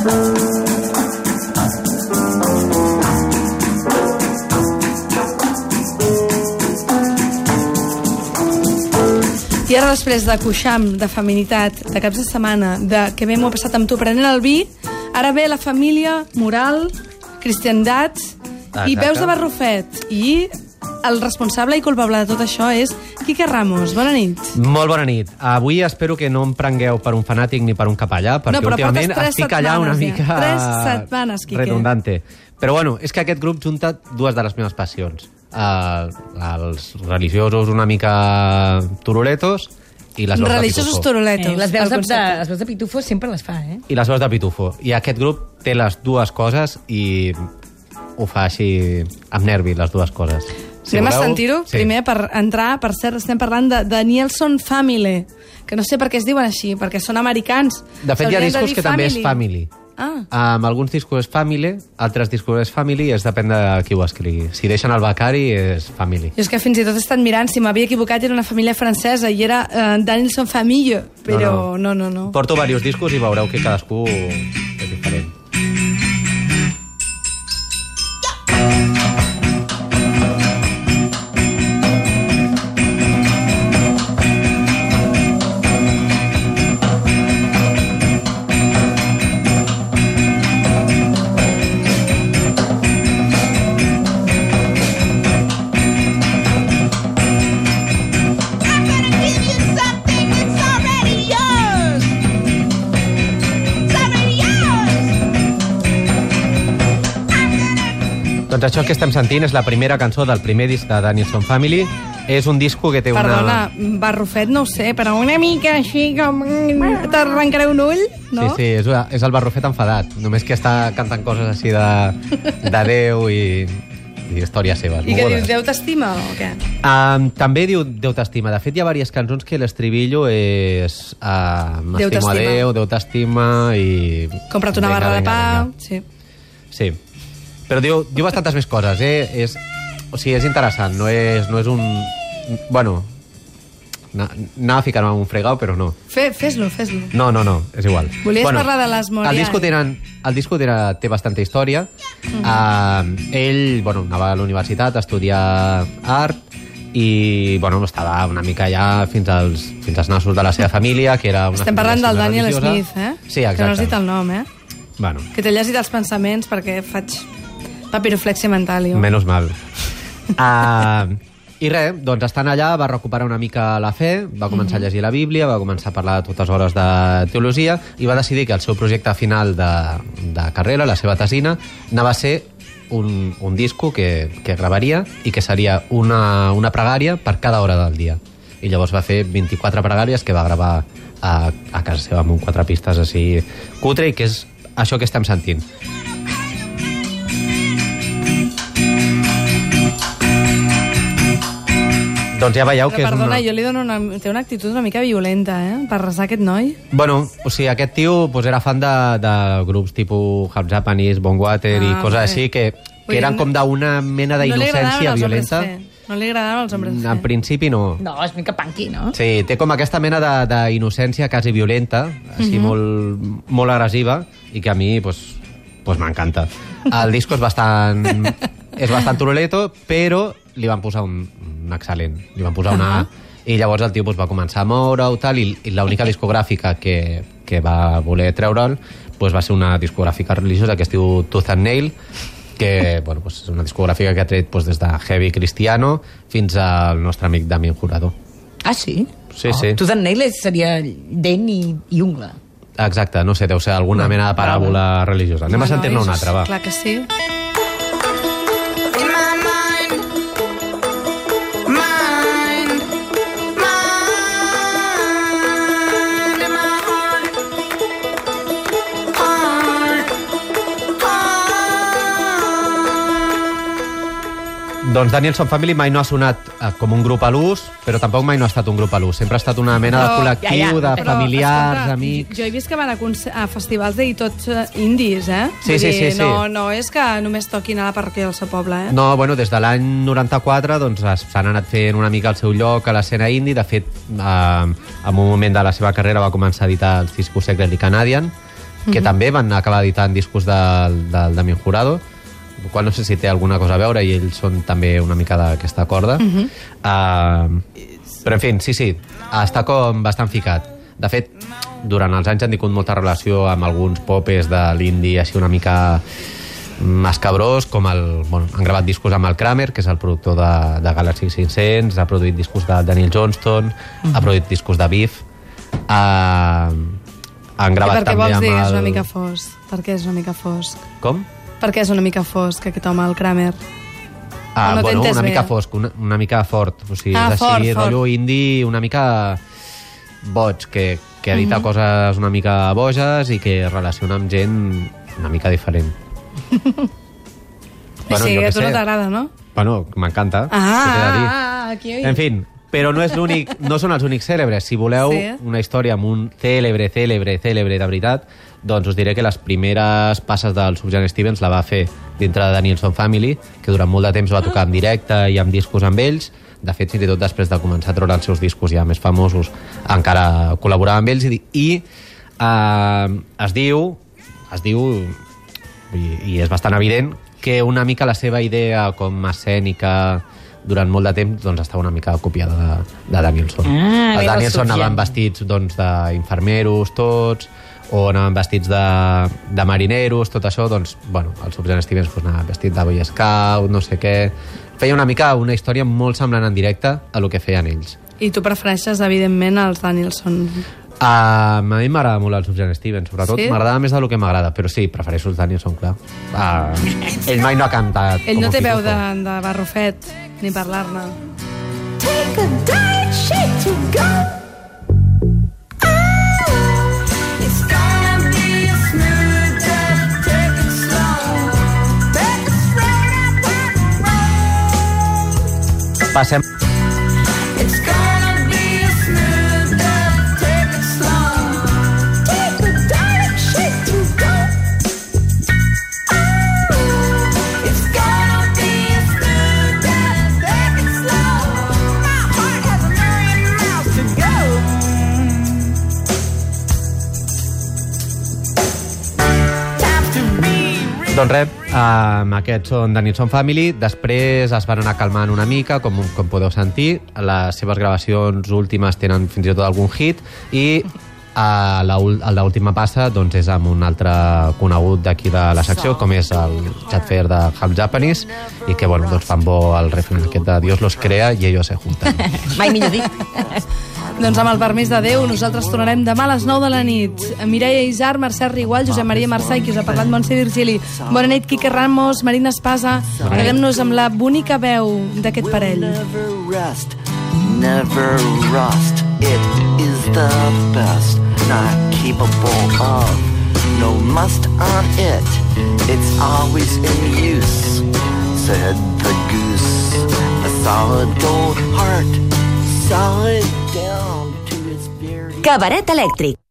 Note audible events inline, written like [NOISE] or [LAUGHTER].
I ara després de Cuixam, de feminitat, de caps de setmana, de que bé m'ho passat amb tu prenent el vi, ara ve la família, moral, cristiandat i Exacte. veus de Barrufet. I el responsable i culpable de tot això és Quique Ramos. Bona nit. Molt bona nit. Avui espero que no em prengueu per un fanàtic ni per un capellà, perquè No, però últimament estic allà una ja. mica... Tres setmanes, Quique. Redundante. Però bueno, és que aquest grup junta dues de les meves passions. Uh, els religiosos una mica turuletos i les veus de Religiosos Pitufo. turuletos. Eh, les, veus de, de, les veus de Pitufo sempre les fa, eh? I les veus de Pitufo. I aquest grup té les dues coses i ho fa així amb nervi, les dues coses. Anem a voleu- sentir-ho, Sí. primer, per entrar. Per cert, estem parlant de, de Nielsen Family, que no sé per què es diuen així, perquè són americans. De fet, hi ha discos que també és family. Ah, Amb alguns discos és family, altres discos és family, és depèn de qui ho escrigui. Si deixen el becari, és family. jo és que fins i tot he estat mirant, si m'havia equivocat era una família francesa i era uh, Danielson Famille, però no, no, no. Porto diversos discos i veureu que cadascú és diferent. Doncs això que estem sentint és la primera cançó del primer disc de Danielson Family. És un disco que té Perdona, una... Barrufet no ho sé, però una mica així com... T'arrencaré un ull, no? Sí, sí, és, és el barrufet enfadat. Només que està cantant coses així de, de Déu i, i històries seves. I que dius, Déu t'estima o què? Um, també diu Déu t'estima. De fet, hi ha diverses cançons que l'estribillo és uh, Déu t'estima. Déu, Déu t'estima i... Compra't una Vinga, barra de vinga, pa... vinga. Sí. Sí. Però diu, diu bastantes més coses, eh? És, o sigui, és interessant, no és, no és un... Bueno, na- anava a ficar-me en un fregau, però no. Fe, Fes-lo, fes-lo. No, no, no, és igual. Volies parlar de les Moriah. El disco, tenen, el disco tenen, té bastanta història. Mhm. uh, ell, bueno, anava a la universitat a estudiar art i, bueno, estava una mica ja fins als, fins als nassos de la seva família, que era una Estem parlant del Daniel religiosa. Smith, eh? Sí, exacte. Que no has dit el nom, eh? Bueno, Que t'he llegit els pensaments perquè faig papiroflexia mental, jo. Menys mal. Uh, I res, doncs estant allà va recuperar una mica la fe, va començar a llegir la Bíblia, va començar a parlar de totes hores de teologia i va decidir que el seu projecte final de, de carrera, la seva tesina, anava a ser un, un disco que, que gravaria i que seria una, una pregària per cada hora del dia. I llavors va fer 24 pregàries que va gravar a, a casa seva amb un quatre pistes així cutre i que és això que estem sentint. Doncs ja veieu que Però és perdona, una... jo li dono una... Té una actitud una mica violenta, eh? Per resar aquest noi. Bueno, o sigui, aquest tio pues, era fan de, de grups tipus Hub Japanese, Bongwater ah, i coses vale. així que, que eren com d'una mena No d'innocència hombres violenta. No li agradaven els hombres En G. principi no. No, és mica punky, no? Sí, té com aquesta mena de- d'innocència quasi violenta, així Mhm. molt, molt agressiva, i que a mi pues, pues m'encanta. El disco és bastant, [LAUGHS] és bastant turuleto, però li van posar un, un excel·lent. Li van posar una... I llavors el tio pues, va començar a moure-ho tal, i, i l'única discogràfica que, que va voler treure'l pues, va ser una discogràfica religiosa que es diu Tooth and Nail, que [LAUGHS] bueno, pues, és una discogràfica que ha tret pues, des de heavy cristiano fins al nostre amic Damien Jurado. Ah, sí? Sí, oh, sí. Tooth and Nail seria dent i, i ungla. Exacte, no sé, deu ser alguna mena de paràbola religiosa. Anem a Bueno, sentir-ne una altra, va. Clar que sí. Doncs Danielson Family mai no ha sonat eh, com un grup a l'ús, però tampoc mai no ha estat un grup a l'ús. Sempre ha estat una mena de Però- col·lectiu, ja, ja, de Però, familiars, escolta, amics... Jo he vist que van a, conce- a festivals de tots eh, indis, eh? Sí, sí, sí, sí. No, no és que només toquin a la parròquia del seu poble, eh? No, bueno, des de l'any 94 doncs, es- s'han anat fent una mica el seu lloc a l'escena indie. De fet, eh, en un moment de la seva carrera va començar a editar els discos Secretly Canadian, que també van acabar editant discos del, del Damien Jurado, el qual no sé si té alguna cosa a veure i ells són també una mica d'aquesta corda. uh, però, en fi, sí, sí, està com bastant ficat. De fet, durant els anys han tingut molta relació amb alguns popes de l'indie així una mica mascabrós, com el... Bueno, han gravat discos amb el Kramer, que és el productor de, de Galaxy 500, ha produït discos de Daniel Johnston, ha produït discos de Beef, uh, han I gravat per què també vols amb dir és el... una mica fosc? Per què és una mica fosc? Com? Per què és una mica fosc aquest home, el Kramer? Ah, no bueno, una bé? mica fosc, una, una mica fort. O sigui, Ah, és així, fort, fort. rotllo indie, una mica boig, que, que edita Mhm. coses una mica boges i que relaciona amb gent una mica diferent. [LAUGHS] Bueno, sí, a tu no t'agrada, no? Bueno, m'encanta. Ah, dir? ah, aquí. En fi, però no és l'únic, no són els únics cèlebres. Si voleu Sí. una història amb un cèlebre, cèlebre, cèlebre de veritat, doncs us diré que les primeres passes del Subjan Stevens la va fer dintre de Danielson Family, que durant molt de temps va tocar en directe i amb discos amb ells. De fet, fins i tot després de començar a treure els seus discos ja més famosos, encara col·laborava amb ells i, i eh, es diu, es diu i, i és bastant evident que una mica la seva idea com escènica durant molt de temps doncs, estava una mica copiada de, de Danielson. Ah, mira, Danielson anaven vestits doncs, d'infermeros tots, o anaven vestits de, de marineros, tot això, doncs, bueno, el Subjan Stevens pues, anava vestit de Boy Scout, no sé què... Feia una mica una història molt semblant en directe a lo que feien ells. I tu prefereixes, evidentment, els Danielson. Uh, a mi m'agrada molt el Subjan Stevens, sobretot Sí? m'agrada més del que m'agrada, però sí, prefereixo els Danielson, clar. Uh, ell mai no ha cantat Ell no té veu de, de barrufet, ni parlar-ne. Take a diet shake to go. Oh, Doncs res, um, aquests són Danielson Family. Després es van anar calmant una mica, com, com podeu sentir. Les seves gravacions últimes tenen fins i tot algun hit i a la, ul- a l'última passa doncs, és amb un altre conegut d'aquí de la secció, com és el Chat Fair de Half Japanese, i que bueno, doncs, fan bo el refren aquest de Dios los crea i ellos se juntan. [LAUGHS] Mai millor dit. Doncs amb el permís de Déu, nosaltres tornarem demà a les 9 de la nit. Mireia Isar, Mercè Rigual, Josep Maria Marçà i qui us ha parlat, Montse Virgili. Bona nit, Quique Ramos, Marina Espasa. Quedem-nos amb la bonica veu d'aquest parell. Never rest, never rust. It is the best, not capable of. No must on it, it's always in use. Said the goose, a solid gold heart, solid down to its very. Cabaret elèctric.